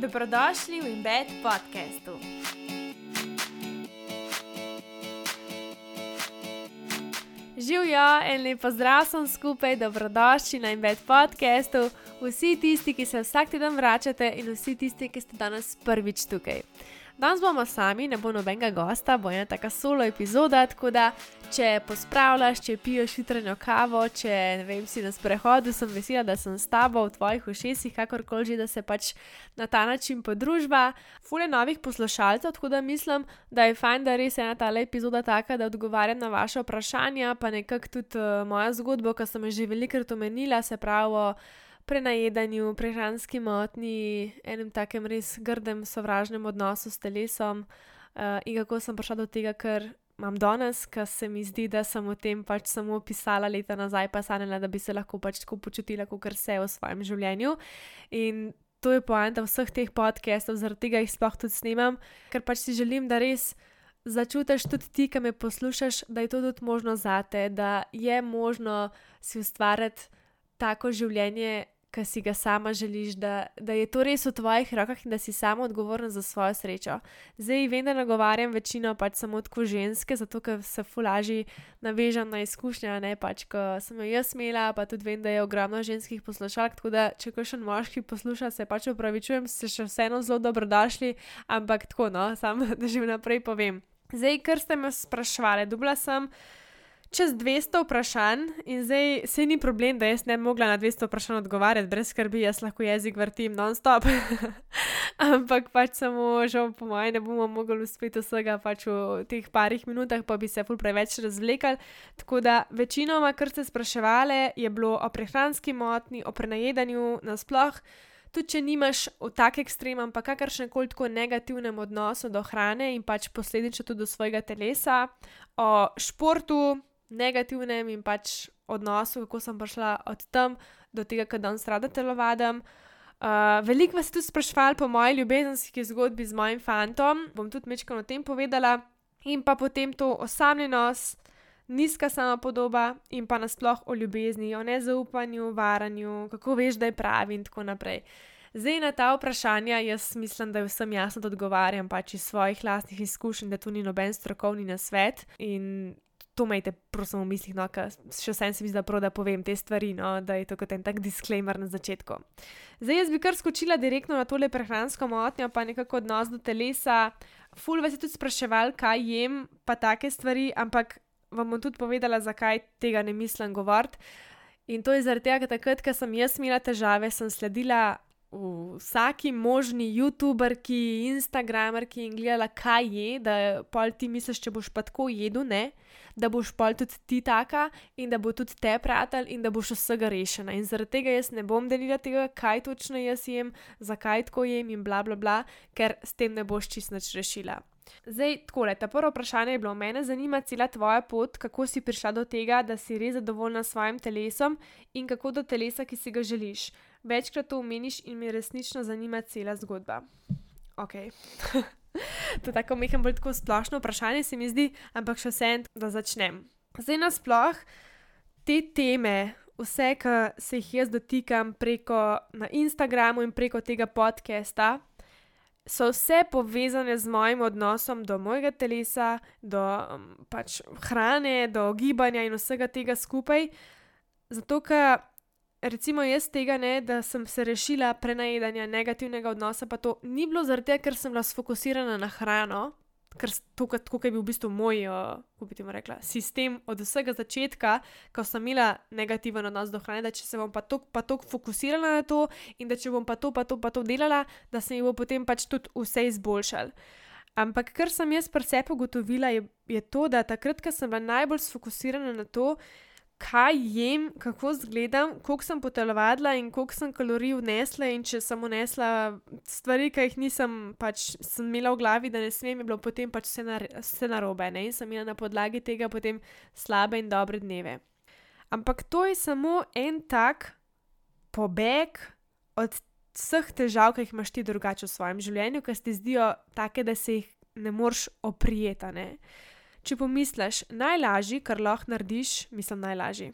Dobrodošli v Embed podkastu. Živijo in lepo zdrav sem skupaj, dobrodošli na Embed podkastu, vsi tisti, ki se vsak teden vračate in vsi tisti, ki ste danes prvič tukaj. Danes bomo sami, ne bo nobenega gosta, bo ena taka solo epizoda, tako da če pospravljaš, če piješ jutranjo kavo, če vem, si na sprehodu, sem vesela, da sem s tabo v tvojih ušesih, kakorkoli že, da se pač na ta način podružba. Fule novih poslušalcev, tako da mislim, da je fajn, da res je ena ta epizoda taka, da odgovarjam na vaše vprašanja, pa nekako tudi uh, moja zgodba, ki sem jo že velikrat omenila, se pravi prenajedanju, prehranski motni, enem takem res grdem, sovražnem odnosu s telesom uh, in kako sem prišla do tega, ker imam danes, ker se mi zdi, da sem o tem pač samo pisala leta nazaj, pa sanjala, da bi se lahko pač tako počutila, kot se v svojem življenju. In to je poanta vseh teh podcastov, zaradi tega jih sploh tudi snemam, ker pač si želim, da res. Začutiš tudi ti, ki me poslušaš, da je to tudi možno zate, da je možno si ustvariti tako življenje, ki si ga sama želiš, da, da je to res v tvojih rokah in da si sama odgovorna za svojo srečo. Zdaj vem, da nagovarjam večino pač samo tako ženske, zato ker se fulaži navežem na izkušnje, ne pač, ko sem jo jaz imela, pa tudi vem, da je ogromno ženskih poslušalk, tako da če kakšen moški posluša, se pač upravičujem, se še vseeno zelo dobrodošli, ampak tako no, samo da že vnaprej povem. Zdaj, kar ste me sprašvali, dubla sem čez 200 vprašanj in zdaj se ni problem, da jaz ne bi mogla na 200 vprašanj odgovarjati, brez skrbi, jaz lahko jezik vrtim non-stop. Ampak pač samo, žal, po mojem, ne bomo mogli uspeti vsega pač v teh parih minutah, pa bi se ful preveč razvlekali. Tako da večinoma, kar ste spraševali, je bilo o prehranski motni, o prenajedanju nasploh. Tudi, če nimaš v tak ekstrem, pa kakršen koli tako negativnem odnosu do hrane in pač posledično tudi do svojega telesa, o športu, negativnem in pač odnosu, kako sem prišla od tam do tega, da danes rada telovadim. Uh, veliko vas je tudi sprašvali po moji ljubezenski zgodbi z mojim fantom, bom tudi nekaj o tem povedala, in pa potem to osamljenost, nizka sama podoba in pa nasploh o ljubezni, o nezaupanju, varanju, kako veš, da je pravi in tako naprej. Zdaj na ta vprašanja jaz mislim, da vsem jasno, odgovarjam pač iz svojih lastnih izkušenj, da tu ni noben strokovni nasvet in to imejte, prosim, v mislih, no, še vsem se mi zdi, da povem te stvari, no, da je to kot en tak disclaimer na začetku. Zdaj, jaz bi kar skočila direktno na tole prehransko motnjo, pa nekako odnos do telesa. Ful vas je tudi spraševal, kaj jem, pa take stvari, ampak vam bom tudi povedala, zakaj tega ne mislim govoriti. In to je zaradi tega, ker takrat, ko sem jaz imela težave, sem sledila vsaki možni YouTuberki, Instagramerki in gledala, kaj je, da pol ti misliš, če boš pa tako jedel, ne, da boš pol tudi ti taka in da bo tudi te prijatelj in da boš vsega rešena. In zaradi tega jaz ne bom delila tega, kaj točno jaz jem, zakaj tako jem in bla bla bla, ker s tem ne boš čist nič rešila. Zdaj, tako je. Ta prvo vprašanje je bilo: Mene zanima cela tvoja pot, kako si prišla do tega, da si res zadovoljna s svojim telesom in kako do telesa, ki si ga želiš večkrat to omeniš in me resnično zanima cela zgodba. Ok. to je tako mehko, bolj tako splošno vprašanje, se mi zdi, ampak še vsem, da začnem. Zdaj nasploh te teme, vse, ki se jih jaz dotikam preko na Instagramu in preko tega podcasta, so vse povezane z mojim odnosom do mojega telesa, do um, pač hrane, do gibanja in vsega tega skupaj. Zato, ker recimo jaz tega ne, da sem se rešila prenajedanja, negativnega odnosa, pa to ni bilo zaradi tega, ker sem bila sfokusirana na hrano, ker to, kako je bil v bistvu moj, kako bi ti rekla, sistem od vsega začetka, ko sem imela negativen odnos do hrane, da če se bom pa tako fokusirala na to in da če bom pa to, pa to, pa to delala, da se mi bo potem pač tudi vse izboljšal. Ampak kar sem jaz pri sebi ugotovila, je, je to, da takrat, ko sem bila najbolj sfokusirana na to, kaj jem, kako izgledam, koliko sem potelovadila in koliko sem kalorij vnesla. In če sem vnesla stvari, ki jih nisem pač imela v glavi, da ne smem, je bilo potem pač vse, nar vse narobe. Ne? In sem imela na podlagi tega potem slabe in dobre dneve. Ampak to je samo en tak pobeg od vseh težav, ki jih imaš ti drugače v svojem življenju, ki se ti zdijo take, da se jih ne moreš oprijeti. Če pomisliš, najlažji, kar lahko narediš, mislim, najlažji.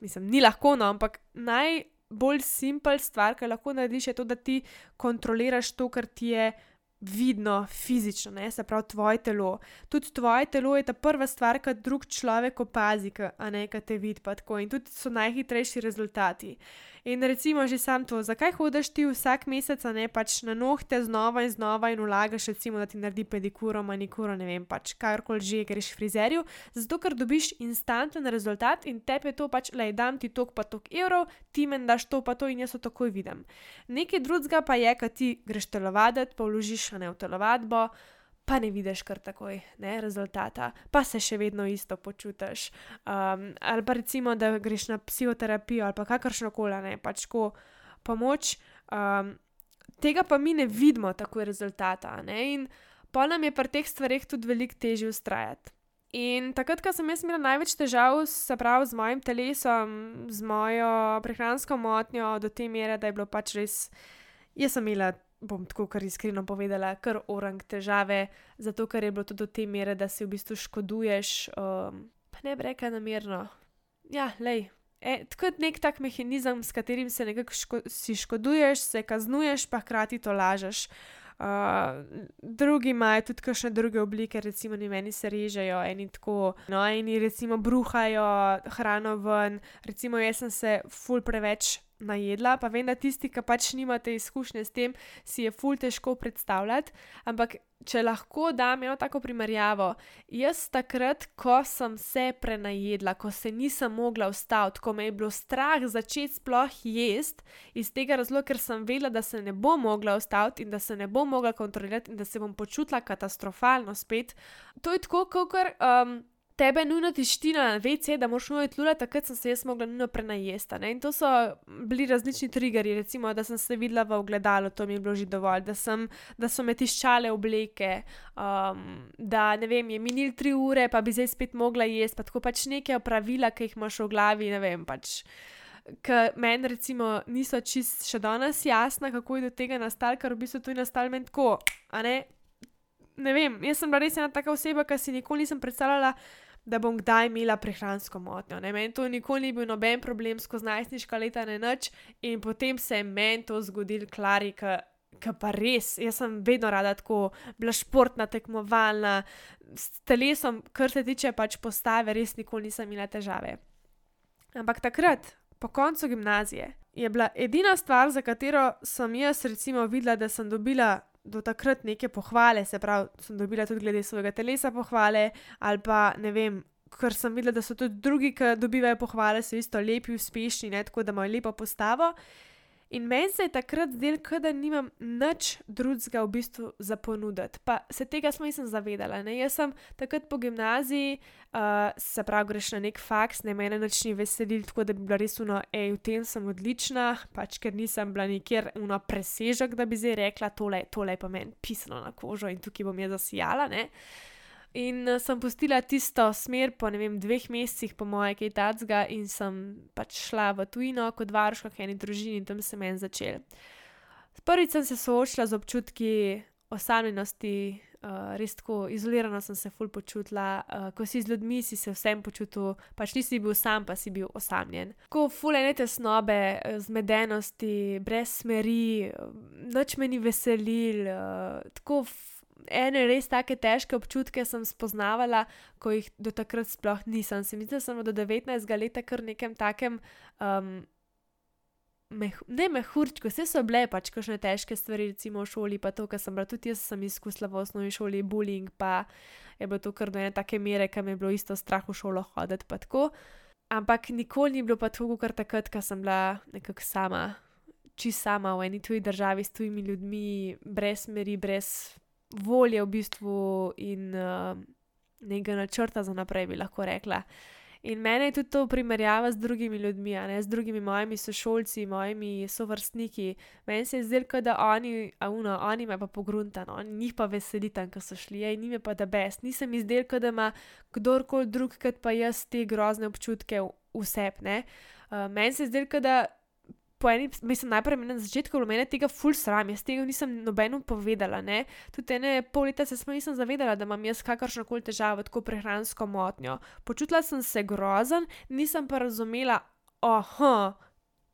Mislim, ni lahko, no, ampak naj, Bolj simpel stvar, ki lahko narediš, je to, da ti kontroliraš to, kar ti je vidno, fizično, ne? se pravi tvoje telo. Tudi tvoje telo je ta prva stvar, ki drug človek opazi, kaj te vidi. In tudi so najhitrejši rezultati. In recimo že sam to, zakaj hodiš ti vsak mesec, ne pač na nohte znova in znova in vlagaš, recimo, da ti naredi pedikuro, manikuro, ne vem, pač karkoli že greš frizerju, zato ker dobiš instanten rezultat in tebi je to pač, le dam ti tok pa tok evrov, ti meni daš to pa to in jaz to takoj vidim. Nekaj drugega pa je, kad ti greš telovaditi, pa vložiš ne v telovadbo, pa ne vidiš kar takoj ne, rezultata, pa se še vedno isto počutiš. Um, ali pa recimo, da greš na psihoterapijo ali pa kakršno koli, ne pač ko pomoč. Um, tega pa mi ne vidimo tako rezultata. Ne, in pa nam je pri teh stvareh tudi veliko težje ustrajati. In takrat, ko sem jaz imela največ težav, se pravi z mojim telesom, z mojo prehransko motnjo, do te mere, da je bilo pač res, jaz sem imela bom tako kar iskreno povedala, kar orang težave, zato ker je bilo to do te mere, da si v bistvu škoduješ, um, pa ne bi rekla namerno. Ja, lej. E, tako je nek tak mehanizem, s katerim se nekako ško si škoduješ, se kaznuješ, pa hkrati to lažeš. Uh, drugi imajo tudi kakšne druge oblike, recimo, ne meni se režejo, eni tako, no, eni recimo bruhajo hrano ven, recimo, jaz sem se ful preveč najedla, pa vem, da tisti, ki pač nimate izkušnje s tem, si je ful težko predstavljati. Ampak, če lahko dam eno tako primerjavo, jaz takrat, ko sem se prenajedla, ko se nisem mogla ustaviti, ko me je bilo strah začeti sploh jesti, iz tega razloga, ker sem vedela, da se ne bom mogla ustaviti in da se ne bom mogla kontrolirati in da se bom počutila katastrofalno spet. To je tako, kot. Um, tebe nujno tišti na VC, da moraš nujno tlula, takrat sem se jaz mogla nujno prenajesta. Ne? In to so bili različni triggerji, recimo, da sem se videla v ogledalu, to mi je bilo že dovolj, da, sem, da so me tiščale obleke, um, da ne vem, je minil tri ure, pa bi zdaj spet mogla jesti, pa tako pač neke opravila, ki jih imaš v glavi, ne vem pač. Ker meni, recimo, niso čist še danes jasna, kako je do tega nastalo, ker v bistvu to je nastalo meni tako. Ne? ne vem, jaz sem bila res ena taka oseba, ki si nikoli nisem predstavljala, da bom kdaj imela prehransko motnjo. Meni to nikoli ni bil noben problem skozi najstniška leta, ne noč, in potem se je meni to zgodilo, klari, ki pa res, jaz sem vedno rada tako bila športna, tekmovalna, s telesom, kar se tiče pač postave, res nikoli nisem imela težave. Ampak takrat, po koncu gimnazije, je bila edina stvar, za katero sem jaz recimo videla, da sem dobila do takrat neke pohvale, se pravi, sem dobila tudi glede svojega telesa pohvale, ali pa ne vem, ker sem videla, da so tudi drugi, ki dobivajo pohvale, so isto lepi, uspešni, ne, tako da imajo lepo postavo. In meni se je takrat zdelo, da nimam nič drugega v bistvu za ponuditi. Pa se tega smo nisem zavedala. Ne? Jaz sem takrat po gimnaziji, uh, se pravi, greš na nek faks, ne mene nič ni veselil, tako da bi bila res uno, hej, v tem sem odlična, pač ker nisem bila nikjer uno presežek, da bi zdaj rekla, tole, tole pa meni pisano na kožo in tukaj bom jaz zasijala. Uh, In uh, sem pustila tisto smer po ne vem, dveh mesecih, po moje, kaj tacga, in sem pač šla v tujino kot varuška v eni družini in tam se meni začel. Prvič sem se soočila z občutki osamljenosti, uh, res tako izolirano sem se ful počutila, uh, ko si z ljudmi, si se vsem počutil, pač nisi bil sam, pa si bil osamljen. Tako fulene tesnobe, zmedenosti, brez smeri, noč me ni veselil, uh, tako ene res tako težke občutke sem spoznavala, ko jih do takrat sploh nisem. Se mi zdi, da sem do 19 let kar nekem takem. Um, Meh, ne mehurčko, vse so bile pač kakšne težke stvari, recimo v šoli, pa to, kar sem bila tudi jaz, sem izkusila v osnovni šoli, bullying, pa je bilo to kar do ene take mere, kam je bilo isto strah v šolo hoditi, pa tako. Ampak nikoli ni bilo pa tako, kot takrat, ko sem bila nekako sama, čist sama v eni tuji državi s tujimi ljudmi, brez meri, brez volje v bistvu in uh, nekega načrta za naprej, bi lahko rekla. In mene je tudi to primerjava z drugimi ljudmi, ne, z drugimi mojimi sošolci, mojimi sovrstniki. Meni se je zdelo, da oni, uno, oni me pa pogruntano, njih pa veseli tam, ko so šli, in njim je pa da best. Nisem mi zdel, da ima kdorkoli drug, kot pa jaz te grozne občutke vse. Uh, meni se je zdelo, da po eni, mislim, najprej na začetku bilo meni tega ful sram, jaz tega nisem nobeno povedala. Ne? Tudi ene pol leta se nisem zavedala, da imam jaz kakršno koli težavo, tako prehransko motnjo. Počutila sem se grozen, nisem pa razumela, oho,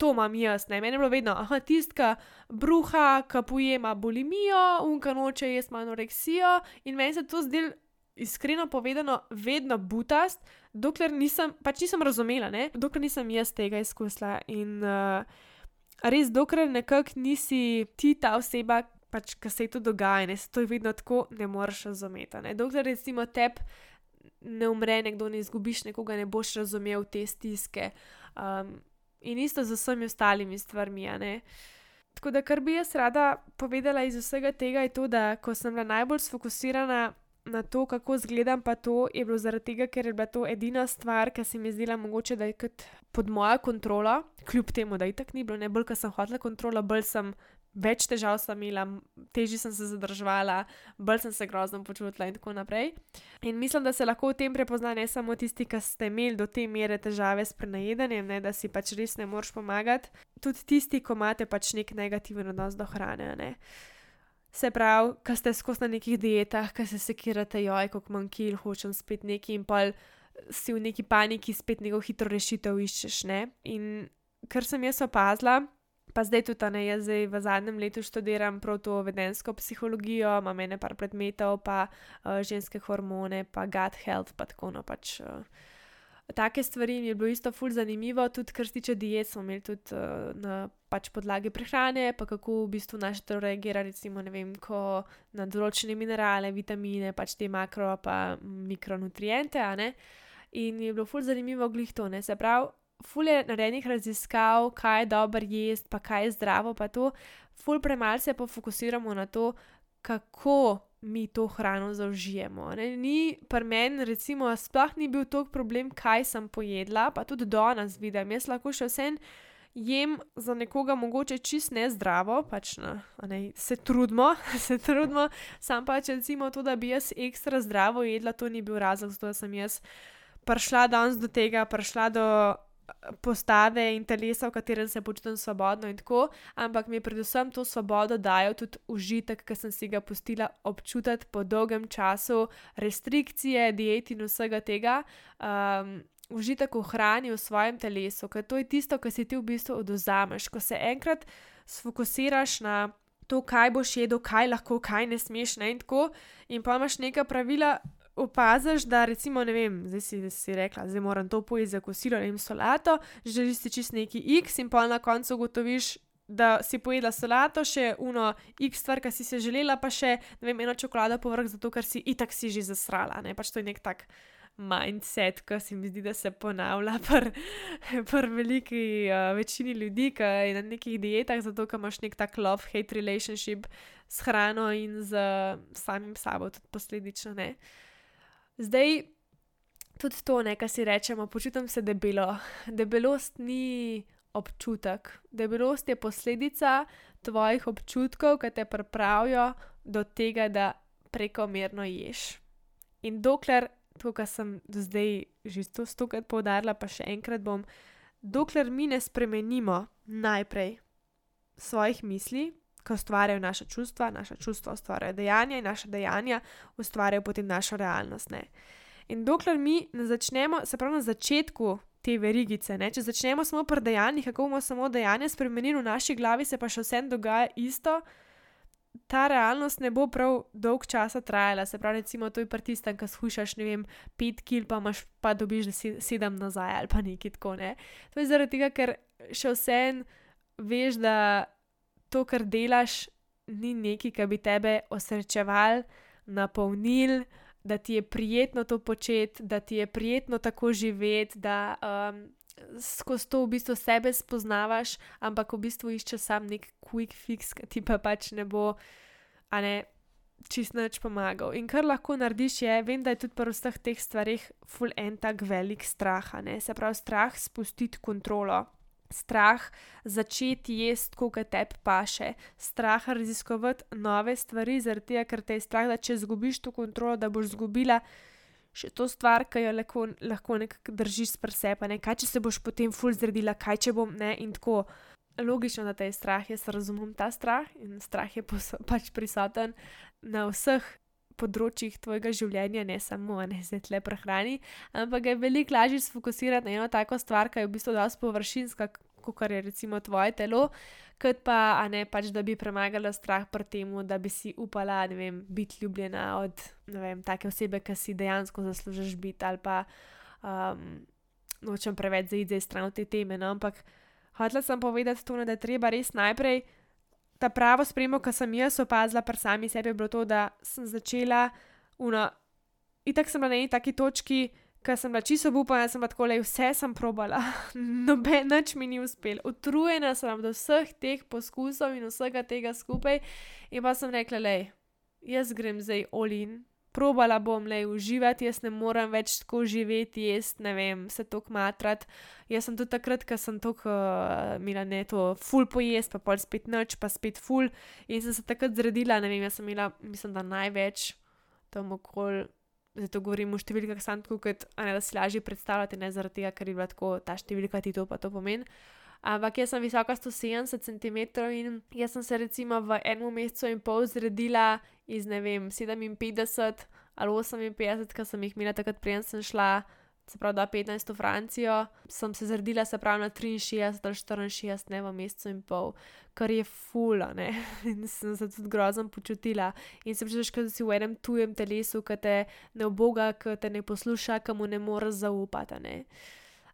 to imam jaz. Ne? Meni je bilo vedno, ah, tistka bruha, ki pojema bulimijo, unka noče jaz anoreksijo in meni se to zdelo. Iskreno povedano, vedno butast, dokler nisem, pač nisem razumela, ne? dokler nisem jaz tega izkusila. In uh, res, dokler nekako nisi ti ta oseba, pač, ki se to dogaja, ne, se to vedno tako, ne moreš razumeti. Ne? Dokler recimo tebi ne umre nekdo, ne izgubiš nekoga, ne boš razumel te stiske. Um, in isto z vsemi ostalimi stvarmi. Tako da, kar bi jaz rada povedala iz vsega tega, je to, da ko sem bila najbolj sfokusirana na to, kako izgledam, pa to je bilo zaradi tega, ker je bila to edina stvar, ki se mi je zdela mogoče, da je kot pod mojo kontrolo, kljub temu, da je tako ni bilo, ne bolj, ker sem hotela kontrolo, bolj sem več težav sem imela, težje sem se zadrževala, bolj sem se grozno počutila in tako naprej. In mislim, da se lahko v tem prepozna ne samo tisti, ki ste imeli do te mere težave s prenajedanjem, ne, da si pač res ne moreš pomagati, tudi tisti, ko imate pač nek negativen odnos do hrane. Ne. Se pravi, ki ste skozi na nekih dietah, ki se sekirate, joj, kako manj kil, hočem spet nekaj in pa si v neki paniki spet neko hitro rešitev iščeš. Ne. In kar sem jaz opazila, Pa zdaj tudi, ne, jaz zdaj v zadnjem letu študiram prav to vedensko psihologijo, imam ene par predmetov, pa uh, ženske hormone, pa gut health, pa tako no pač. Uh, Take stvari mi je bilo isto ful zanimivo, tudi kar se tiče diet, smo imeli tudi uh, na pač podlagi prehrane, pa kako v bistvu naše telo reagira, recimo, ne vem, ko na določene minerale, vitamine, pač te makro pa mikronutriente, a ne. In je bilo ful zanimivo glih to, ne, se pravi, ful je narejenih raziskav, kaj je dobro jesti, pa kaj je zdravo, pa to, ful premalo se pa fokusiramo na to, kako mi to hrano zaužijemo. Ni pri meni, recimo, sploh ni bil tok problem, kaj sem pojedla, pa tudi do nas vidim. Jaz lahko še vsem jem za nekoga mogoče čist ne zdravo, pač na, ne, se trudimo, se trudimo, sam pač recimo to, da bi jaz ekstra zdravo jedla, to ni bil razlog, zato sem jaz. Prišla danes do tega, prišla do postave in telesa, v katerem se počutim svobodno in tako, ampak mi je predvsem to svobodo dajal tudi užitek, ki sem si ga pustila občutiti po dolgem času, restrikcije, diet in vsega tega. Um, Užitek v hrani v svojem telesu, ker to je tisto, kar si ti v bistvu oduzameš. Ko se enkrat sfokusiraš na to, kaj boš jedel, kaj lahko, kaj ne smeš, ne in tako, in pa imaš neka pravila, opaziš, da recimo, ne vem, zdaj si, si rekla, zdaj moram to pojeti za kosilo in solato, želiš si čist neki X in pa na koncu ugotoviš, da si pojedla solato, še uno X stvar, ki si se želela, pa še, ne vem, eno čokolado povrh, zato ker si itak si že zasrala, ne pač to je nek tak. Mindset, ki se mi zdi, da se ponavlja pri pr veliki uh, večini ljudi, ki je na nekih dietah, zato ker imaš nek tak love-hate relationship s hrano in z uh, samim sabo, tudi posledično. Uh, Zdaj, tudi to, ne, kar si rečemo, počutim se debelo. Debelost ni občutek, debelost je posledica tvojih občutkov, ki te pripravijo do tega, da prekomerno ješ. In dokler, to, kar sem do zdaj že stokrat poudarila, pa še enkrat bom, dokler mi ne spremenimo najprej svojih misli, ki ustvarjajo naša čustva, naša čustva ustvarjajo dejanja in naša dejanja ustvarjajo potem našo realnost. Ne? In dokler mi ne začnemo, se pravi na začetku te verigice, ne? če začnemo samo pri dejanjih, kako bomo samo dejanja spremenili v naši glavi, se pa še vsem dogaja isto. Ta realnost ne bo prav dolg časa trajala, se pravi, recimo, to je pri tistem, ki skušaš, ne vem, pet kil, pa imaš pa dobiš sedem nazaj ali pa nekaj tako. Ne? To je zaradi tega, ker še vsem veš, da to, kar delaš, ni nekaj, kar bi tebe osrečeval, napolnil, da ti je prijetno to početi, da ti je prijetno tako živeti, da um, skozi to v bistvu sebe spoznavaš, ampak v bistvu iščeš sam nek quick fix, ki ti pa pač ne bo, a ne. Čist noč pomagal. In kar lahko narediš, je, vem, da je tudi pri vseh teh stvarih full en tak velik strah, se pravi, strah spustiti kontrolo strah začeti jesti, kot te paše, strah raziskovati nove stvari, zaradi tega, ker te je strah, da če izgubiš to kontrolo, da boš izgubila še to stvar, ki jo lahko, lahko nekako držiš pri sebi. Kaj če se boš potem ful zredila, kaj če bom ne in tako. Logično, da te je strah, jaz razumem ta strah in strah je pač prisoten na vseh področjih tvojega življenja, ne samo ne zdaj le prehrani, ampak je veliko lažje sfokusirati na eno tako stvar, ki je v bistvu dosti površinska, kot je recimo tvoje telo, kot pa ne pač, da bi premagala strah pred tem, da bi si upala vem, biti ljubljena od vem, take osebe, ki si dejansko zaslužiš biti ali pa um, nočem preveč zaiti iz stran te teme. No? Ampak hotela sem povedati to, da je treba res najprej. Ta pravo spremembo, ki sem jaz opazila pri sami sebi, je bilo to, da sem začela, uno, itak sem na eni taki točki, ker sem bila čisto upana, sem pa tako le vse sem probala, noben nič mi ni uspel. Utrujena sem do vseh teh poskusov in vsega tega skupaj, in pa sem rekla, le, jaz grem zdaj olin. Probala bom le uživati, jaz ne morem več tako živeti, jaz ne vem, se tako matrat. Jaz sem tudi takrat, ko sem tako uh, imela ne to, full pojest, pa pol spet noč, pa spet full. In sem se takrat zredila, ne vem, jaz sem imela, mislim, da največ tam okoli zato govorim v številkah, samo tako, kot, ne, da si lažje predstavljate, ne zaradi tega, ker je bila tako ta številka ti to pa to pomeni. Ampak jaz sem visoka 170 cm in jaz sem se recimo v enem mesecu in pol zredila iz ne vem 57 ali 58, ker sem jih imela takrat, preden sem šla se pravi, da 15 v Francijo, sem se zredila, se pravi, na 63 ali 64, ne v mesecu in pol, kar je fula, ne. In sem se tudi grozno počutila. In sem že škoda, da si v enem tujem telesu, ki te ne oboga, ki te ne posluša, ki mu ne moreš zaupati, ne.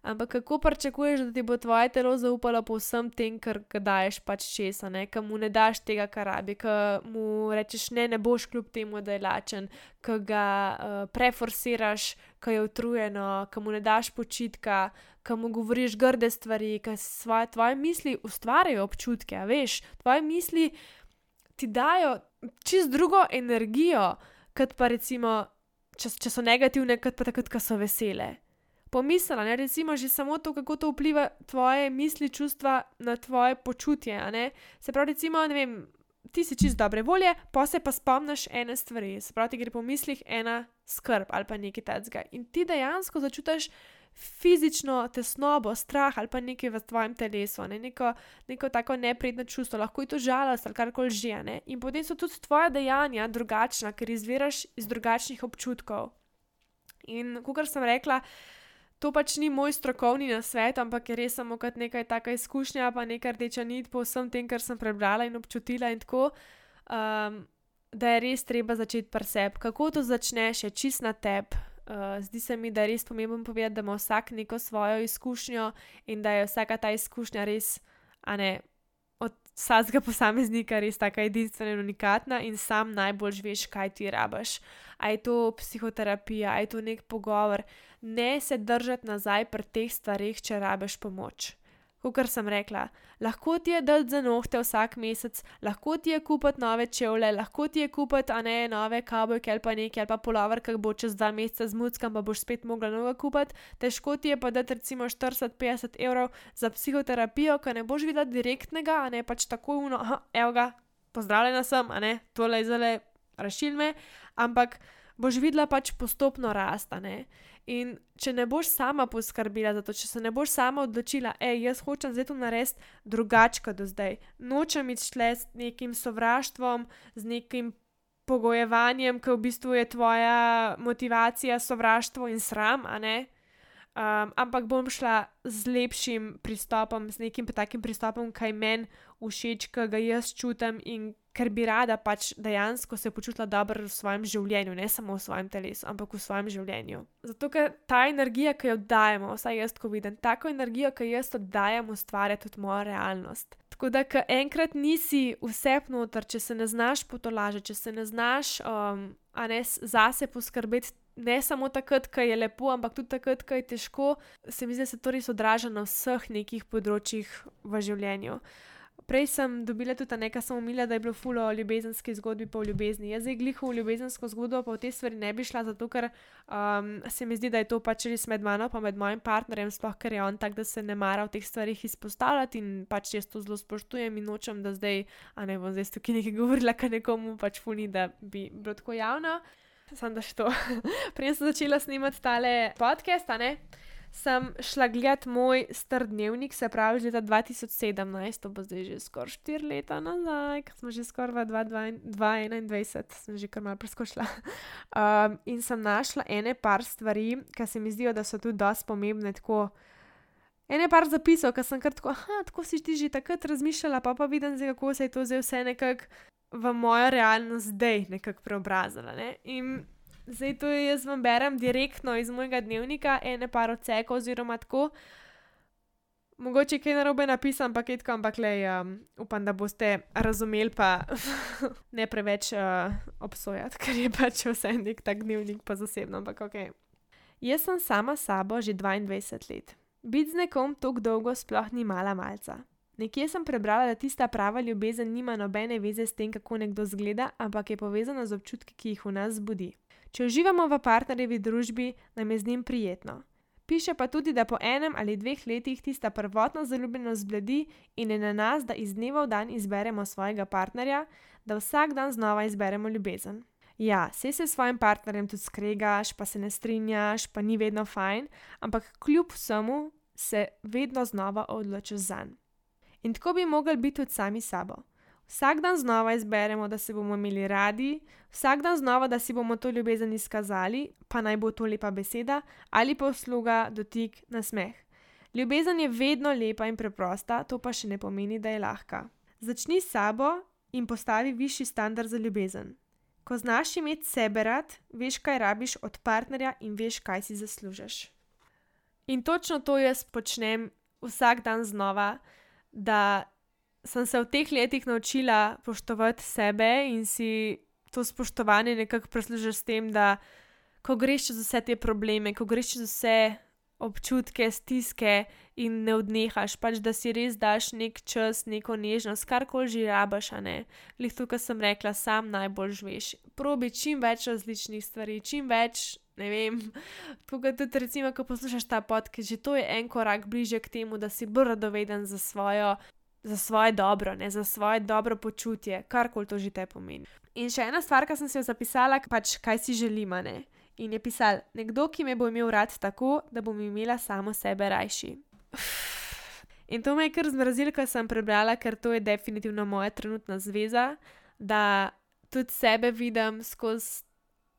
Ampak kako pričakuješ, da ti bo tvoje telo zaupalo po vsem tem, kar daješ pač česa, ne, ki mu ne daš tega, kar rabi, ki mu rečeš ne, ne boš kljub temu, da je lačen, ki ga uh, preforsiraš, ki je utrujeno, ki mu ne daš počitka, ki mu govoriš grde stvari, ki svoje tvoje misli ustvarjajo občutke, veš, tvoje misli ti dajo čist drugo energijo, kot pa recimo, če, če so negativne, kot pa takrat, ko so vesele pomislila, ne, recimo že samo to, kako to vpliva tvoje misli, čustva na tvoje počutje. Se pravi, recimo, ne vem, ti si čist dobre volje, pa se pa spomniš ene stvari, se pravi, ti gre po mislih ena skrb ali pa nekaj tacga. In ti dejansko začutiš fizično tesnobo, strah ali pa nekaj v tvojem telesu, ne? neko, neko tako neprijetno čustvo, lahko je to žalost ali karkoli že. Ne? In potem so tudi tvoje dejanja drugačna, ker izviraš iz drugačnih občutkov. In kot sem rekla, to pač ni moj strokovni nasvet, ampak je res samo kot nekaj taka izkušnja, pa nekaj rdeča nit po vsem tem, kar sem prebrala in občutila in tako, um, da je res treba začeti pri sebi. Kako to začneš, je čist na tebi. Uh, zdi se mi, da je res pomembno povedati, da ima vsak neko svojo izkušnjo in da je vsaka ta izkušnja res, a ne vsakega posameznika res tako edinstvena in unikatna in sam najbolj veš, kaj ti rabaš. A je to psihoterapija, a je to nek pogovor. Ne se držati nazaj pri teh stvarih, če rabaš pomoč kot sem rekla, lahko ti je dal za nohte vsak mesec, lahko ti je kupiti nove čevlje, lahko ti je kupiti, a ne nove kabelke ali pa nekaj, ali pa polover, ki bo čez dva meseca zmuckam, pa boš spet mogla nove kupiti. Težko ti je pa dati recimo 40-50 evrov za psihoterapijo, ki ne boš videla direktnega, a ne pač tako uno, evo ga, pozdravljena sem, a ne, tole je zale, rašilme, ampak boš videla pač postopno rastane. In če ne boš sama poskrbila za to, če se ne boš sama odločila, hej, jaz hočem zdaj to narediti drugače kot do zdaj, nočem iti šle s nekim sovraštvom, z nekim pogojevanjem, ki v bistvu je tvoja motivacija, sovraštvo in sram, a ne. Um, ampak bom šla z lepšim pristopom, z nekim takim pristopom, kaj meni všeč, kaj ga jaz čutim in ker bi rada pač dejansko se počutila dobro v svojem življenju, ne samo v svojem telesu, ampak v svojem življenju. Zato, ker ta energija, ki jo dajemo, vsaj jaz, ko vidim, tako energijo, ki jo jaz oddajam, ustvarja tudi moja realnost. Tako da, ker enkrat nisi vse noter, če se ne znaš potolažiti, če se ne znaš, um, ne zase poskrbeti. Ne samo takrat, ko je lepo, ampak tudi takrat, ko je težko, se mi zdi, da se to res odraža na vseh nekih področjih v življenju prej sem dobila tudi nekaj, sem umila, da je bilo fulo o ljubezenski zgodbi, pa v ljubezni. Jaz zdaj gliho v ljubezensko zgodbo, pa v te stvari ne bi šla, zato ker um, se mi zdi, da je to pač res med mano, pa med mojim partnerjem, sploh ker je on tak, da se ne mara v teh stvarih izpostavljati in pač jaz to zelo spoštujem in nočem, da zdaj, a ne bom zdaj tukaj nekaj govorila, ker nekomu pač funi, da bi bilo tako javno. Sam da še to. Prej sem začela snimati tale podcast, a ne sem šla gledat moj star dnevnik, se pravi, že leta 2017, to bo zdaj že skoraj 4 leta nazaj, ker smo že skoraj v 2021, sem že kar malo preskočila. Um, in sem našla ene par stvari, ki se mi zdijo, da so tudi dosti pomembne. Tako, En je par zapisal, ker sem kar tako, ah, tako si ti že takrat razmišljala, pa pa vidim, zdaj, kako se je to zdaj vse nekako v mojo realnost zdaj nekako preobrazila. Ne? In zdaj to jaz vam berem direktno iz mojega dnevnika, ene par odsekov oziroma tako. Mogoče kaj narobe napisam, paketko, ampak le um, upam, da boste razumeli, pa ne preveč uh, obsojati, ker je pač vse nek tak dnevnik, pa zasebno, ampak ok. Jaz sem sama sabo že 22 let. Biti z nekom tako dolgo sploh ni mala malca. Nekje sem prebrala, da tista prava ljubezen nima nobene veze s tem, kako nekdo zgleda, ampak je povezana z občutki, ki jih v nas zbudi. Če uživamo v partnerjevi družbi, nam je z njim prijetno. Piše pa tudi, da po enem ali dveh letih tista prvotna zaljubljenost zbledi in je na nas, da iz dneva v dan izberemo svojega partnerja, da vsak dan znova izberemo ljubezen. Ja, se s svojim partnerjem tudi skregaš, pa se ne strinjaš, pa ni vedno fajn, ampak kljub vsemu se vedno znova odločiš za njega. In tako bi mogli biti tudi sami sabo. Vsak dan znova izberemo, da se bomo imeli radi, vsak dan znova, da si bomo to ljubezen izkazali, pa naj bo to lepa beseda ali pa usluga, dotik, nasmeh. Ljubezen je vedno lepa in preprosta, to pa še ne pomeni, da je lahka. Začni s sabo in postavi višji standard za ljubezen. Ko znaš imeti sebe rad, veš, kaj rabiš od partnerja in veš, kaj si zaslužiš. In točno to jaz počnem vsak dan znova, da sem se v teh letih naučila spoštovati sebe in si to spoštovanje nekako prislužiš s tem, da ko greš čez vse te probleme, ko greš čez vse občutke, stiske in ne odnehaš, pač da si res daš nek čas, neko nežnost, karkoli že rabaš, a ne. Lih tukaj sem rekla, sam najbolj žveš. Probi čim več različnih stvari, čim več. Ne vem, tukaj tudi, recimo, ko poslušaš ta podcast, že to je en korak bliže k temu, da si bolj radoveden za svojo za svoje dobro, ne za svoje dobro počutje, karkoli to že te pomeni. In še ena stvar, ki sem si jo zapisala, pač kaj si želimo. Ne? In je pisal, nekdo, ki me bo imel rad tako, da bom imela samo sebe rajši. In to me je kar zmrazilo, ko sem prebrala, ker to je definitivno moja trenutna zveza, da tudi sebe vidim skozi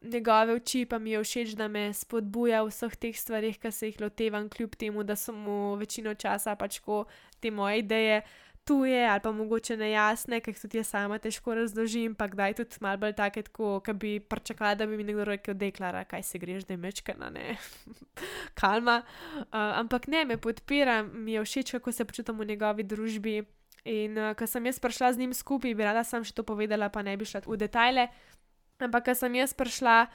njegove oči, pa mi je všeč, da me spodbuja v vseh teh stvarih, ki se jih lotevam, kljub temu, da so mu večino časa pač ko te moje ideje tuje ali pa mogoče nejasne, ker jih tudi jaz sama težko razložim, pa kdaj tudi malo bolj take, kot bi pričakovala, da bi mi nekdo rekel, deklara, kaj se greš, da je mečkana, ne, kalma. Uh, ampak ne, me podpira, mi je všeč, kako se počutim v njegovi družbi. In uh, ko sem jaz prišla z njim skupaj, bi rada sem še to povedala, pa ne bi šla v detajle. Ampak, ko sem jaz prišla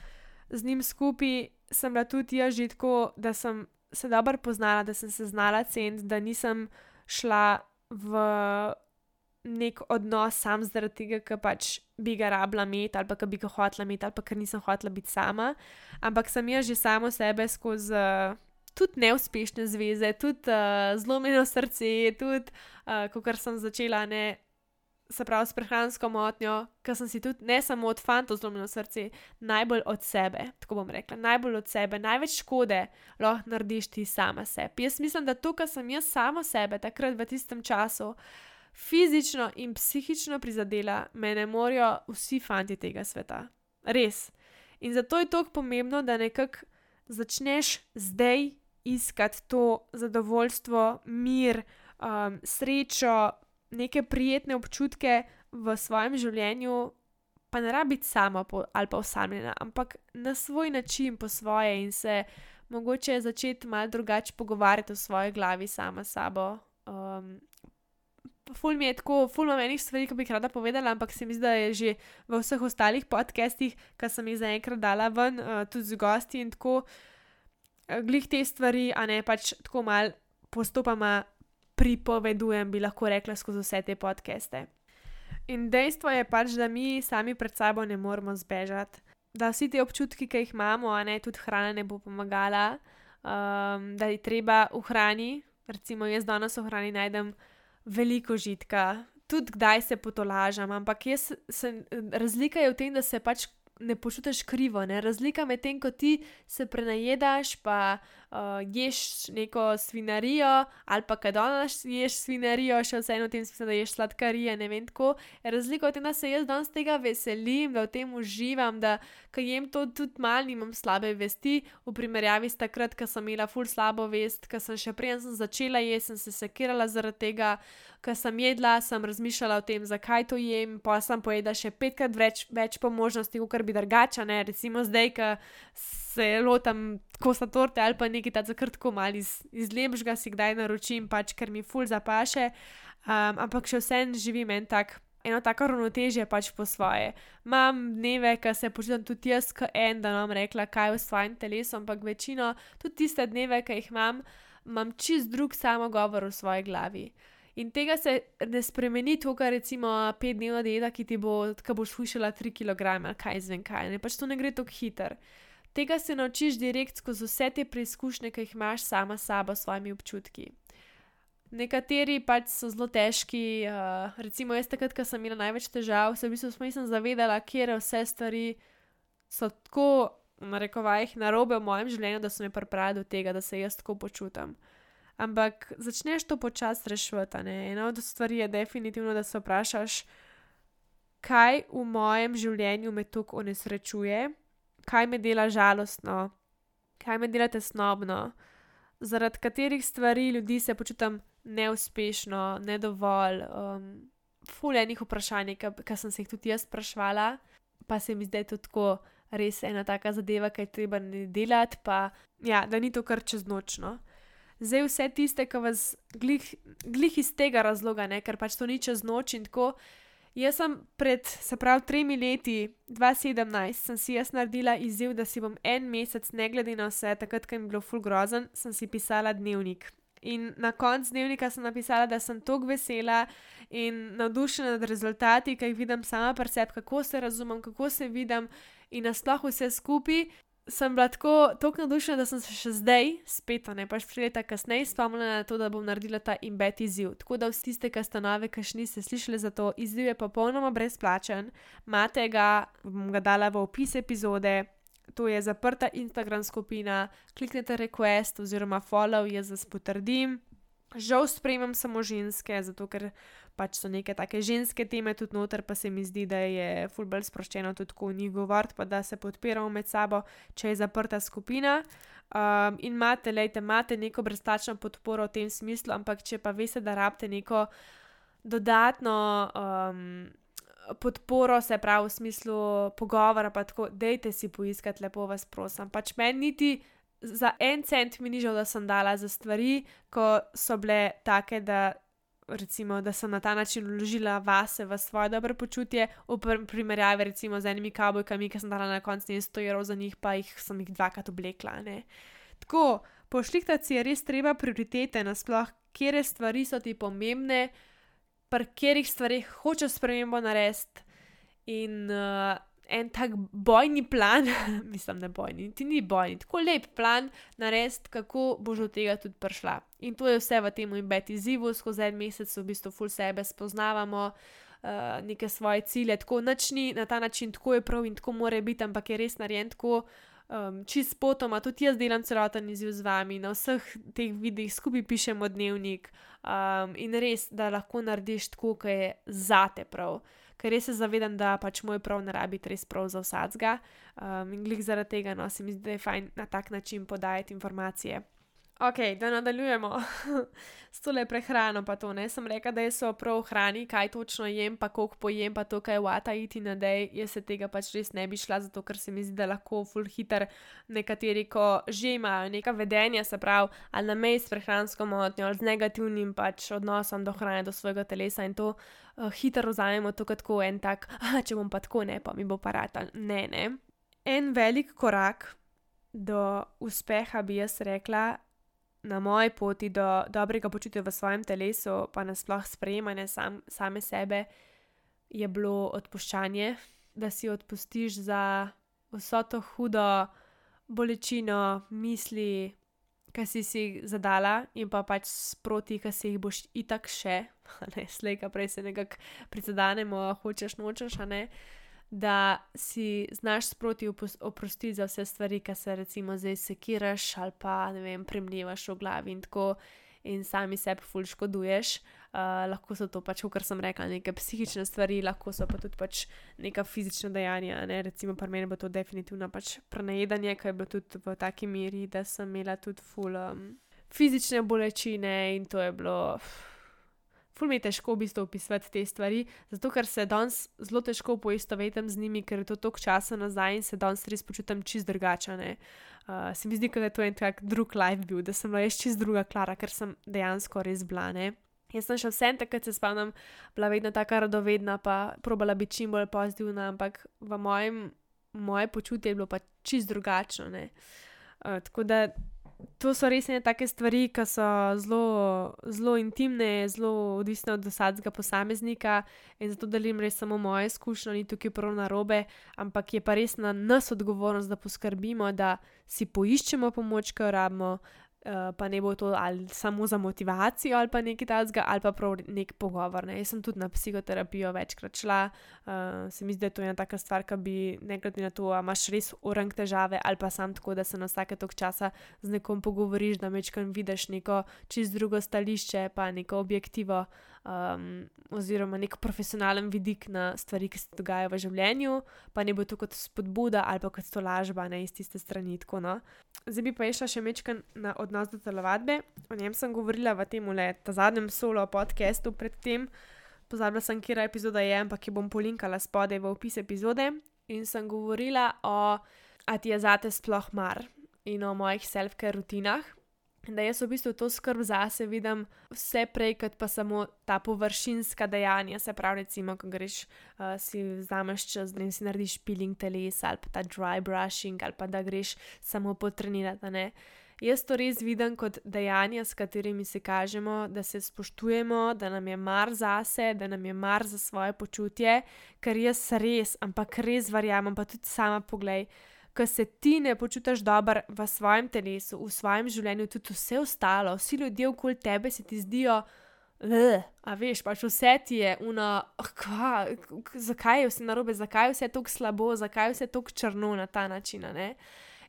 z njim skupaj, sem bila tudi jaz že tako, da sem se dobro poznala, da sem se znala ceniti, da nisem šla v nek odnos sam zaradi tega, ker pač bi ga rabila imeti ali pa ker bi ga hotela imeti ali pa ker nisem hotela biti sama, ampak sem jaz že samo sebe skozi. Tudi neuspešne zveze, tudi uh, zlomljeno srce, tudi, uh, ko sem začela ne se pravi, s prehransko motnjo, ker sem si tudi ne samo od fantov zlomljeno srce, najbolj od sebe, tako bom rekla, najbolj od sebe, največ škode lahko narediš ti sama sebi. Jaz mislim, da to, kar sem jaz sama sebe takrat v tistem času fizično in psihično prizadela, me ne morajo vsi fanti tega sveta. Res. In zato je tako pomembno, da nekako začneš zdaj iskati to zadovoljstvo, mir, um, srečo, neke prijetne občutke v svojem življenju, pa ne rabi biti sama po, ali pa osamljena, ampak na svoj način, po svoje in se mogoče začeti malo drugače pogovarjati v svoji glavi sama s sabo. Um, ful mi je tako, ful imam enih stvari, ki bi jih rada povedala, ampak se mi zdi, da je že v vseh ostalih podcestih, ki sem jih zaenkrat dala ven, uh, tudi z gosti in tako, uh, glih te stvari, a ne pač tako mal postopoma pripovedujem, bi lahko rekla, skozi vse te podcaste. In dejstvo je pač, da mi sami pred sabo ne moremo zbežati, da vsi ti občutki, ki jih imamo, a ne tudi hrana ne bo pomagala, um, da je treba v hrani, recimo jaz danes v hrani najdem veliko žitka, tudi kdaj se potolažam, ampak jaz se, razlika je v tem, da se pač ne počutiš krivo, ne? razlika med tem, ko ti se prenajedaš, pa uh, ješ neko svinarijo, ali pa kaj danes ješ svinarijo, še vseeno v tem smislu, da ješ sladkarije, ne vem tako. Razlika je, da se jaz danes tega veselim, da v tem uživam, da kaj jem to tudi mal, nimam slabe vesti, v primerjavi s takrat, ko sem imela ful slabo vest, ko sem še prej sem začela jesti, sem se sekirala zaradi tega, ker sem jedla, sem razmišljala o tem, zakaj to jem, pa sem pojedla še petkrat več, več po možnosti, kot bi drugača, ne recimo zdaj, ki se lotam kosa torte ali pa nekaj tako zakrtko mal iz, iz lepšega, si kdaj naročim, pač ker mi ful zapaše, um, ampak še vsem živim en tak. Eno tako ravnotežje pač po svoje. Imam dneve, ki se počutim tudi jaz, kot en, da nam rekla, kaj je v svojem telesu, ampak večino, tudi tiste dneve, ki jih imam, imam čist drug samogovor v svoji glavi. In tega se ne spremeni, to, kar recimo petdnevna dieta, ki ti bo, ki boš fušila 3 kg, kaj zvem kaj, ne pač to ne gre tako hitro. Tega se naučiš direkt skozi vse te preizkušnje, ki jih imaš sama s sabo, s svojimi občutki. Nekateri pač so zelo težki, uh, recimo jaz takrat, ko sem imela največ težav, se v bistvu nisem zavedala, kje vse stvari so tako, na rekovajih, narobe v mojem življenju, da so me pripravili do tega, da se jaz tako počutim. Ampak začneš to počasi reševati. Ena od stvari je definitivno, da se vprašaš, kaj v mojem življenju me tako onesrečuje kaj me dela žalostno, kaj me dela tesnobno, zaradi katerih stvari ljudi se počutim neuspešno, ne dovolj. Um, Fulejnih vprašanj, ki sem se jih tudi jaz sprašvala, pa se mi zdaj tudi tako res ena taka zadeva, ki je treba ne delati, pa ja, da ni to kar čez nočno. Zdaj vse tiste, ki vas glih, glih iz tega razloga, ne, ker pač to ni čez noč in tako. Jaz sem pred, se pravi, tremi leti, 2017, sem si jaz naredila izziv, da si bom en mesec, ne glede na vse, takrat, ko je bilo full grozen, sem si pisala dnevnik. In na koncu dnevnika sem napisala, da sem tako vesela in navdušena nad rezultati, ki jih vidim sama pri sebi, kako se razumem, kako se vidim in nasploh vse skupaj sem bila tako, tako navdušena, da sem se še zdaj, spet ne pač tri leta kasneje, spomnila na to, da bom naredila ta imbed izziv. Tako da vsi tiste, ki ste nove, ki še niste slišali za to, izziv je popolnoma brezplačen, imate ga, bom ga dala v opis epizode. To je zaprta Instagram skupina, kliknite request oziroma follow, jaz vas potrdim. Žal sprejemam samo ženske, zato ker pač so neke take ženske teme tudi noter, pa se mi zdi, da je fulbelj sproščeno tudi o njih govoriti, pa da se podpiramo med sabo, če je zaprta skupina. Um, in imate, lejte, imate neko brezplačno podporo v tem smislu, ampak če pa veste, da rabite neko dodatno. Um, Podporo, se pravi, v smislu pogovora, pa tako, dejte si poiskati, lepo vas prosim. Pač meni niti za en cent mi ni žal, da sem dala za stvari, ko so bile take, da recimo, da sem na ta način vložila vase v svoje dobro počutje, v primerjavi recimo z enimi kabojkami, ki sem dala na koncu 100 evrov za njih, pa jih sem jih dvakrat oblekla. Ne? Tako, pošlihtati je res treba prioritete nasploh, kje stvari so ti pomembne, pri katerih stvarih hočeš spremembo narediti. In uh, en tak bojni plan, mislim, ne bojni, ti ni bojni, tako lep plan narediti, kako boš do tega tudi prišla. In to je vse v tem imbeti izzivu, skozi en mesec v bistvu ful sebe spoznavamo. Uh, neke svoje cilje, tako načni, na ta način, tako je prav in tako mora biti, ampak je res narejen tako, um, čist potoma. Tudi jaz delam celoten izziv z vami, na vseh teh videih skupaj pišemo dnevnik um, in res, da lahko narediš tako, kot je zate prav ker res se zavedam, da pač moj prav ne rabi res prav za vsadzga. Um, in glih zaradi tega no, se mi zdi, da je fajn na tak način podajati informacije. Ok, da nadaljujemo s tole prehrano, pa to ne sem rekla, da so prav hrani, kaj točno jem, pa koliko pojem, pa to, kaj vata iti na dej. Jaz se tega pač res ne bi šla, zato ker se mi zdi, da lahko full hitter nekateri, ko že imajo neka vedenja, se pravi, ali na meji s prehransko motnjo, ali z negativnim pač odnosom do hrane, do svojega telesa in to uh, hitro vzamemo to kot en tak, če bom pa tako ne, pa mi bo parata. Ne, ne. En velik korak do uspeha bi jaz rekla, na moji poti do dobrega počutja v svojem telesu, pa nasploh sprejemanja sam, same sebe, je bilo odpuščanje, da si odpustiš za vso to hudo bolečino, misli, ki si si zadala, in pa pač sproti, ki si jih boš itak še, ne slejka, prej se nekako prizadanemo, hočeš nočeš, a ne. Da si znaš sproti oprostiti za vse stvari, ki se recimo zdaj sekiraš ali pa ne vem, premljevaš v glavi in tako in sami sebi ful škoduješ. Uh, lahko so to pač, kot sem rekla, neke psihične stvari, lahko so pa tudi pač neka fizična dejanja. Ne? Recimo, pri meni bo to definitivno pač prenajedanje, ki je bilo tudi v taki meri, da sem imela tudi ful um, fizične bolečine in to je bilo. Pff, ful mi je težko v bistvu opisati te stvari, zato ker se danes zelo težko poistovetim z njimi, ker je to toliko časa nazaj in se danes res počutim čist drugačne. Uh, se mi zdi, da je to en tak drug life bil, da sem bila jaz čist druga Klara, ker sem dejansko res blane. Jaz sem še vsem takrat se spomnim, bila vedno tako radovedna, pa probala biti čim bolj pozitivna, ampak v mojem, moje počutje je bilo pa čist drugačno. Uh, tako da to so res ne take stvari, ki so zelo, intimne, zelo odvisne od vsakega posameznika in zato delim res samo moje izkušnje, ni tukaj prav na robe, ampak je pa res na nas odgovornost, da poskrbimo, da si poiščemo pomoč, ki jo rabimo, pa ne bo to ali samo za motivacijo ali pa nekaj takega, ali pa prav nek pogovor. Ne. Jaz sem tudi na psihoterapijo večkrat šla, uh, se mi zdi, da je to ena taka stvar, ki bi, ne glede na to, ali imaš res urang težave, ali pa sam tako, da se na vsake tok časa z nekom pogovoriš, da mečkam vidiš neko čist drugo stališče, pa neko objektivo. Um, oziroma, nek profesionalen vidik na stvari, ki se dogajajo v življenju, pa ne bo to kot spodbuda ali pa kot to lažba, ne iz tiste strani. Tako, no. Zdaj bi pa išla še mečkan na odnos do telovadbe. O njem sem govorila v tem le, zadnjem solo podcastu predtem. Pozabila sem, kje epizoda je, ampak jo bom polinkala spodaj v opis epizode. In sem govorila o, a ti je zate sploh mar in o mojih self-care rutinah da jaz v bistvu to skrb zase vidim vse prej, kot pa samo ta površinska dejanja. Se pravi, recimo, ko greš uh, si vzameš čas, da si narediš peeling telesa ali pa ta dry brushing ali pa da greš samo potrenirati. Jaz to res vidim kot dejanja, s katerimi se kažemo, da se spoštujemo, da nam je mar zase, da nam je mar za svoje počutje, ker jaz res, ampak res verjamem, pa tudi sama pogledaj ko se ti ne počutiš dobro v svojem telesu, v svojem življenju, tudi vse ostalo, vsi ljudje okoli tebe se ti zdijo. A veš, pač vse ti je, una, kva, zakaj je vse narobe, zakaj je vse tako slabo, zakaj je vse tako črno na ta način. Ne?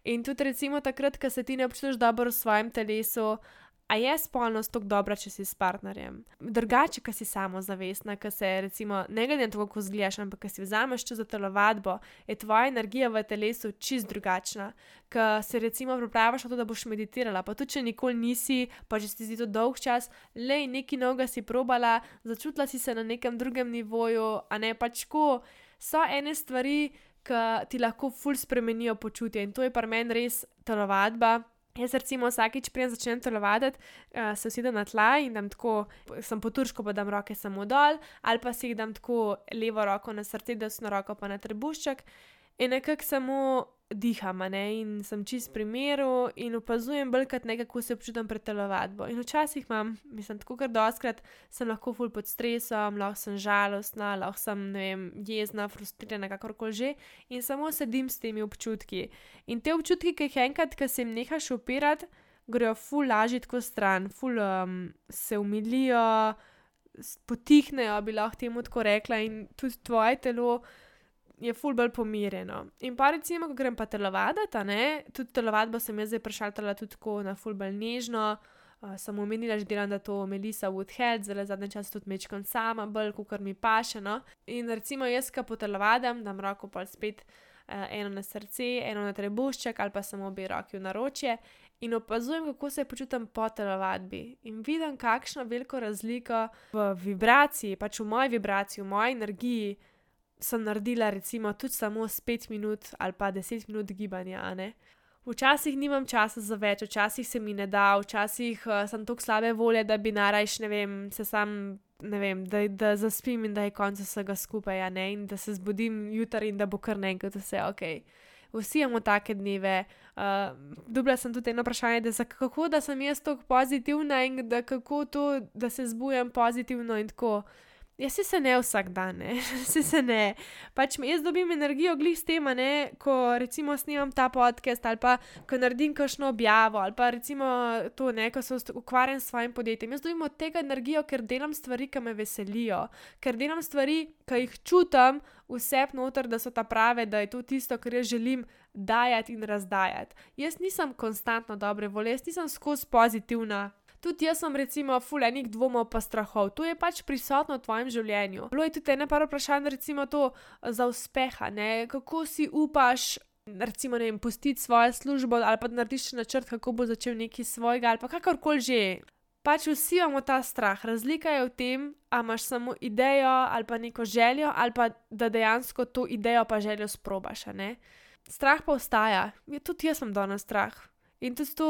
In tudi, recimo, takrat, ko se ti ne počutiš dobro v svojem telesu, A je spolnost tako dobra, če si s partnerjem? Drugače, ki si samozavestna, ki se, recimo, ne glede na to, kako zgledaš, ampak ki si vzameš za telovadbo, je tvoja energija v telesu čist drugačna. Ki se, recimo, pripravaš na to, da boš meditirala, pa tudi če nikoli nisi, pa če si to dolg čas, le neki noga si probala, začutila si se na nekem drugem nivoju, a ne pač ko so ene stvari, ki ti lahko ful spremenijo počutje in to je pa meni res telovadba. Jaz, recimo, vsakeč, preden začnem telovaditi, uh, se usedem na tla in dam tako, sem po turško, pa dam roke samo dol, ali pa si jih dam tako levo roko na srce, desno roko pa na trebušček. In nekako samo diham, ne? in sem čist pri miru in opazujem bolj kot nekaj, kako se občutam pred telovadbo. In včasih imam, mislim, tako kar doskrat sem lahko ful pod stresom, lahko sem žalostna, lahko sem, ne vem, jezna, frustrirana, kakorkoli že in samo sedim s temi občutki. In te občutki, ki jih enkrat, ki se jim nehaš upirati, grejo ful lažje tako stran, ful um, se umilijo. Potihnejo, bi lahko temu tako rekla, in tudi tvoje telo je ful bolj pomirjeno. In pa recimo, ko grem pa telovaditi, tudi telovadbo sem jaz zdaj prešaltala tudi tako na ful bolj nežno. Uh, sem omenila že delam, da to Melisa Woodhead, zelo zadnji čas tudi mečkam sama, bolj kot mi paše. No? In recimo jaz, ko potelovadam, dam roko pa spet uh, eno na srce, eno na trebušček ali pa samo obe roki v naročje. In opazujem, kako se počutim po telovadbi. In vidim, kakšno veliko razliko v vibraciji, pač v moji vibraciji, v moji energiji, sem naredila recimo tudi samo 5 minut ali pa 10 minut gibanja. Včasih nimam časa za več, včasih se mi ne da, včasih uh, sem tako slabe volje, da bi narajš, ne vem, se sam, ne vem, da, da zaspim in da je konec vsega skupaj, ne? in da se zbudim jutri in da bo kar naenkrat vse ok. Vsi imamo take dneve. Uh, Dobila sem tudi eno vprašanje, da kako da sem jaz tako pozitivna in da kako to, da se zbujam pozitivno in tako. Ja, si se ne vsak dan, ne, si se ne. Pač jaz dobim energijo glih s tem, ne, ko recimo snimam ta podcast ali pa ko naredim kakšno objavo ali pa recimo to, ne, ko se ukvarjam s svojim podjetjem. Jaz dobim od tega energijo, ker delam stvari, ki me veselijo, ker delam stvari, ki jih čutim vse noter, da so ta prave, da je to tisto, kar jaz želim dajati in razdajati. Jaz nisem konstantno dobre volje, jaz nisem skozi pozitivna tudi jaz sem, recimo, fulejnih dvomov pa strahov, to je pač prisotno v tvojem življenju. Bilo je tudi ena par vprašanj, recimo, to za uspeha, ne? kako si upaš. Recimo, ne vem, pustiti svojo službo ali pa narediš načrt, kako bo začel nekaj svojega ali pa kakorkoli že. Pač vsi imamo ta strah. Razlika je v tem, ali imaš samo idejo ali pa neko željo, ali pa da dejansko to idejo pa željo sprobaš. Strah pa ostaja. Ja, tudi jaz sem danes strah. In tudi to,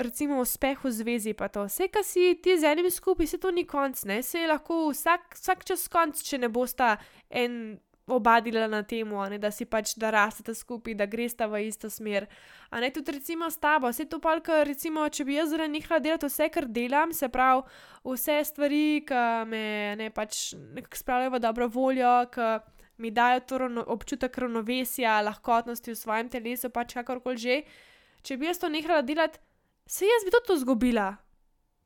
recimo, uspeh v zvezi, pa to, vse, kar si ti z enim skupaj, se to ni konc, ne, se je lahko vsak, vsak čas konc, če ne bosta en obadila na tem, da si pač da rastete skupaj, da gresta v isto smer. A ne tudi, recimo, s tabo, vse to pa, ker, recimo, če bi jaz zelo nehala delati vse, kar delam, se pravi, vse stvari, ki me ne pač nekako spravljajo v dobro voljo, ki mi dajo to občutek ravnovesja, lahkotnosti v svojem telesu, pač kakorkoli že če bi jaz to nehala delati, se jaz bi to zgubila.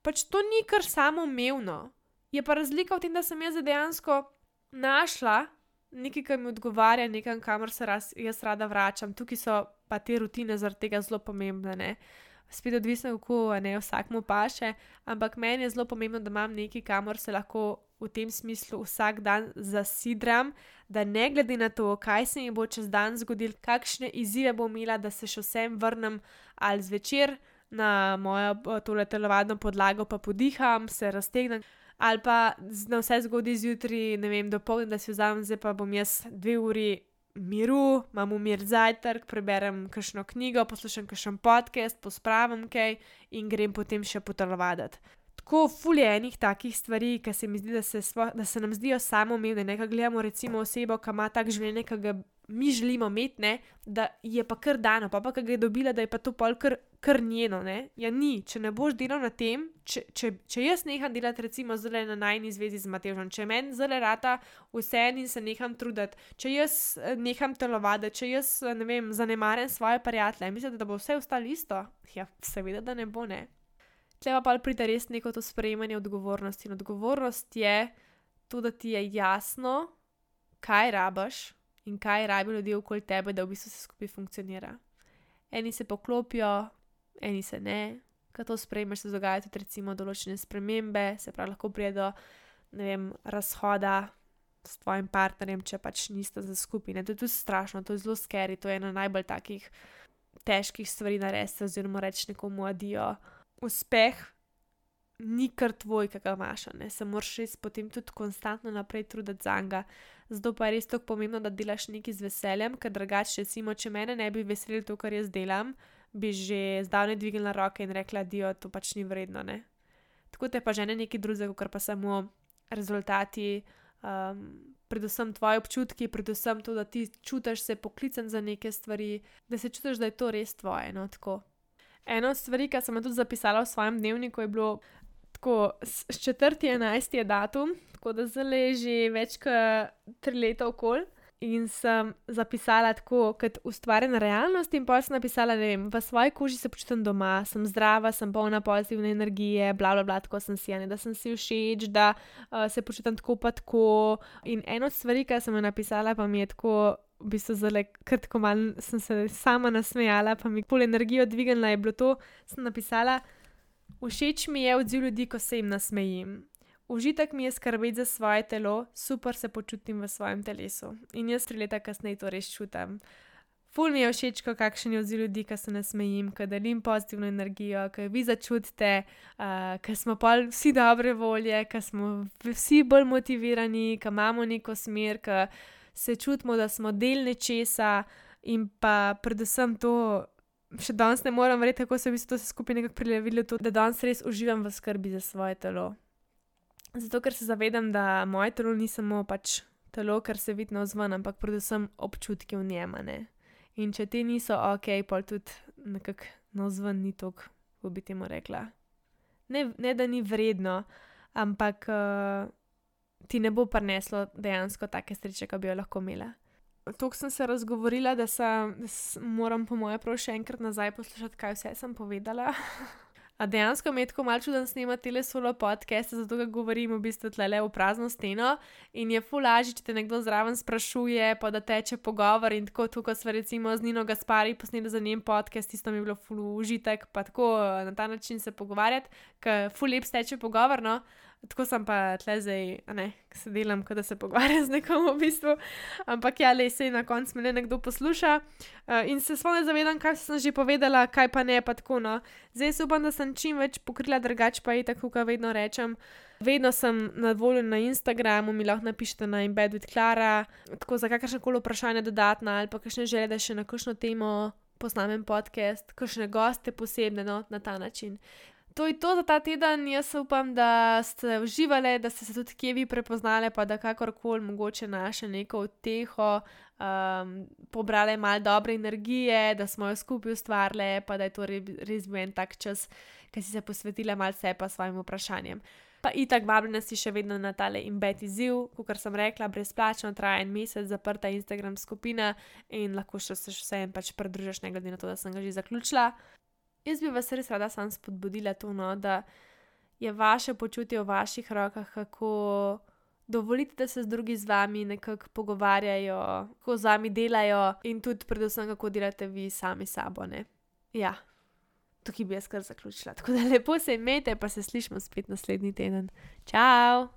Pač to ni kar samoumevno. Je pa razlika v tem, da sem jaz dejansko našla nekaj, kar mi odgovarja, nekaj, kamor se raz, jaz rada vračam. Tukaj so pa te rutine zaradi tega zelo pomembne. Ne? Spet odvisno, kako ne vsakmu paše, ampak meni je zelo pomembno, da imam nekaj, kamor se lahko v tem smislu vsak dan zasidram, da ne glede na to, kaj se mi bo čez dan zgodil, kakšne izzive bom imela, da se še vsem vrnem ali zvečer na mojo tole telovadno podlago, pa podiham, se raztegnem. Ali pa na vse zgodi zjutraj, ne vem, dopolnjen, da si vzamem, zdaj pa bom jaz dve uri miru, imam umir zajtrk, preberem kakšno knjigo, poslušam kakšen podcast, pospravim kaj in grem potem še potelovaditi tako fuljenih takih stvari, ki se mi zdi, da se, da se nam zdijo samoumevne. Nekaj gledamo, recimo, osebo, ki ima tak življenje, ki ga mi želimo imeti, ne? da je pa kar dano, pa pa ki ga je dobila, da je pa to pol kar, kar njeno. Ne? Ja, ni, če ne boš delal na tem, če, če, če jaz neham delati, recimo, zelo na najni zvezi z Matežom, če meni zelo rata vse in se neham truditi, če jaz eh, neham telovati, če jaz eh, ne vem, zanemarjam svoje prijatelje, mislite, da bo vse ostalo isto? Ja, seveda, da ne bo ne. Tle pa pride res neko to sprejemanje odgovornosti. In odgovornost je to, da ti je jasno, kaj rabaš in kaj rabi ljudi okoli tebe, da v bistvu se skupaj funkcionira. Eni se poklopijo, eni se ne, ko to sprejmeš, se dogajajo tudi recimo določene spremembe, se pravi, lahko pride do vem, razhoda s tvojim partnerjem, če pač niste za skupine. To je tudi strašno, to je zelo skeri, to je ena najbolj takih težkih stvari narediti, oziroma reči nekomu adijo uspeh ni kar tvoj, ki ga imaš, ne se moraš res potem tudi konstantno naprej truditi za njega. Zato pa je res tako pomembno, da delaš nekaj z veseljem, ker drugače, recimo, če mene ne bi veselilo to, kar jaz delam, bi že zdavne dvignila roke in rekla, da to pač ni vredno. Ne? Tako te pa že ne nekaj drugega, kar pa samo rezultati. Um, predvsem tvoje občutki, predvsem to, da ti čutiš se poklican za neke stvari, da se čutiš, da je to res tvoje. No, Eno od stvari, ki sem jo tudi zapisala v svojem dnevniku, je bilo tako, s 4.11. je datum, tako da zdaj leži več kot tri leta okoli. In sem zapisala tako, kot ustvarjam realnost, in pa sem napisala, da v svoji koži se počutim doma, sem zdrava, sem polna pozitivne energije, bla, bla, bla, tako sem si, ne, da sem si všeč, da uh, se počutim tako, pa tako. In eno od stvari, ki sem jo napisala, pa mi je tako v bistvu zelo kratko, manj sem se sama nasmejala, pa mi pol energijo dvignila, je bilo to, sem napisala. Všeč mi je odziv ljudi, ko se jim nasmejim. Užitek mi je skrbeti za svoje telo, super se počutim v svojem telesu. In jaz tri leta kasneje to res čutim. Ful mi je všeč, kakšen je odziv ljudi, ko se nasmejim, ko delim pozitivno energijo, ko vi začutite, uh, ko smo pa vsi dobre volje, ko smo vsi bolj motivirani, ko imamo neko smer, ko se čutimo, da smo del nečesa, in pa predvsem to, še danes ne morem verjeti, kako se je vse skupaj nekako prelevilo, to, da danes res uživam v skrbi za svoje telo. Zato, ker se zavedam, da moje telo ni samo pač telo, kar se vidi na vzven, ampak predvsem občutki v njem. In če ti niso ok, pa tudi nekako na vzven ni tok, kako bi temu rekla. Ne, ne, da ni vredno, ampak uh, ti ne bo prineslo dejansko take sreče, ki bi jo lahko imela. Tok sem se razgovorila, da, sem, da sem, moram, po mojem, prav še enkrat nazaj poslušati, kaj vse sem povedala. A dejansko mi je tako malce čudno snemati le solo podcast, zato ga govorim v bistvu tle v prazno steno in je fulaži, če te nekdo zraven sprašuje, pa da teče pogovor in tako, tako kot smo recimo z Nino Gaspari posneli za njen podcast, tisto mi je bilo fulu užitek, pa tako na ta način se pogovarjati, ker ful lep steče pogovor, no. Tako sem pa tle zdaj, ne, se delam, kot da se pogovarjam z nekom v bistvu. Ampak ja, le se na koncu me le nekdo posluša uh, in se spomnim, zavedam, kaj sem že povedala, kaj pa ne, pa tako no. Zdaj se upam, da sem čim več pokrila, drugače pa je tako, kot vedno rečem. Vedno sem na voljo na Instagramu, mi lahko napišete na embed with Clara, tako za kakršne koli vprašanja dodatna ali pa kakšne želje, da še na kakšno temo posnamem podcast, kakšne goste posebne, no, na ta način to je to za ta teden. Jaz upam, da ste uživali, da ste se tudi kje vi prepoznali, pa da kakorkoli mogoče naše neko teho, um, pobrali malo dobre energije, da smo jo skupaj ustvarjali, pa da je to res bil en tak čas, ki si se posvetila malo sebe pa svojim vprašanjem. Pa itak vabljena si še vedno na tale imbet izziv, kot sem rekla, brezplačno traja en mesec, zaprta Instagram skupina in lahko še se še en pač pridružiš, ne glede na to, da sem ga že zaključila. Jaz bi vas res rada sam spodbudila to, no, da je vaše počutje v vaših rokah, kako dovolite, da se z drugi z vami nekako pogovarjajo, kako z vami delajo in tudi, predvsem, kako delate vi sami sabo. Ne? Ja, tukaj bi jaz kar zaključila. Tako da lepo se imejte, pa se slišmo spet naslednji teden. Ciao!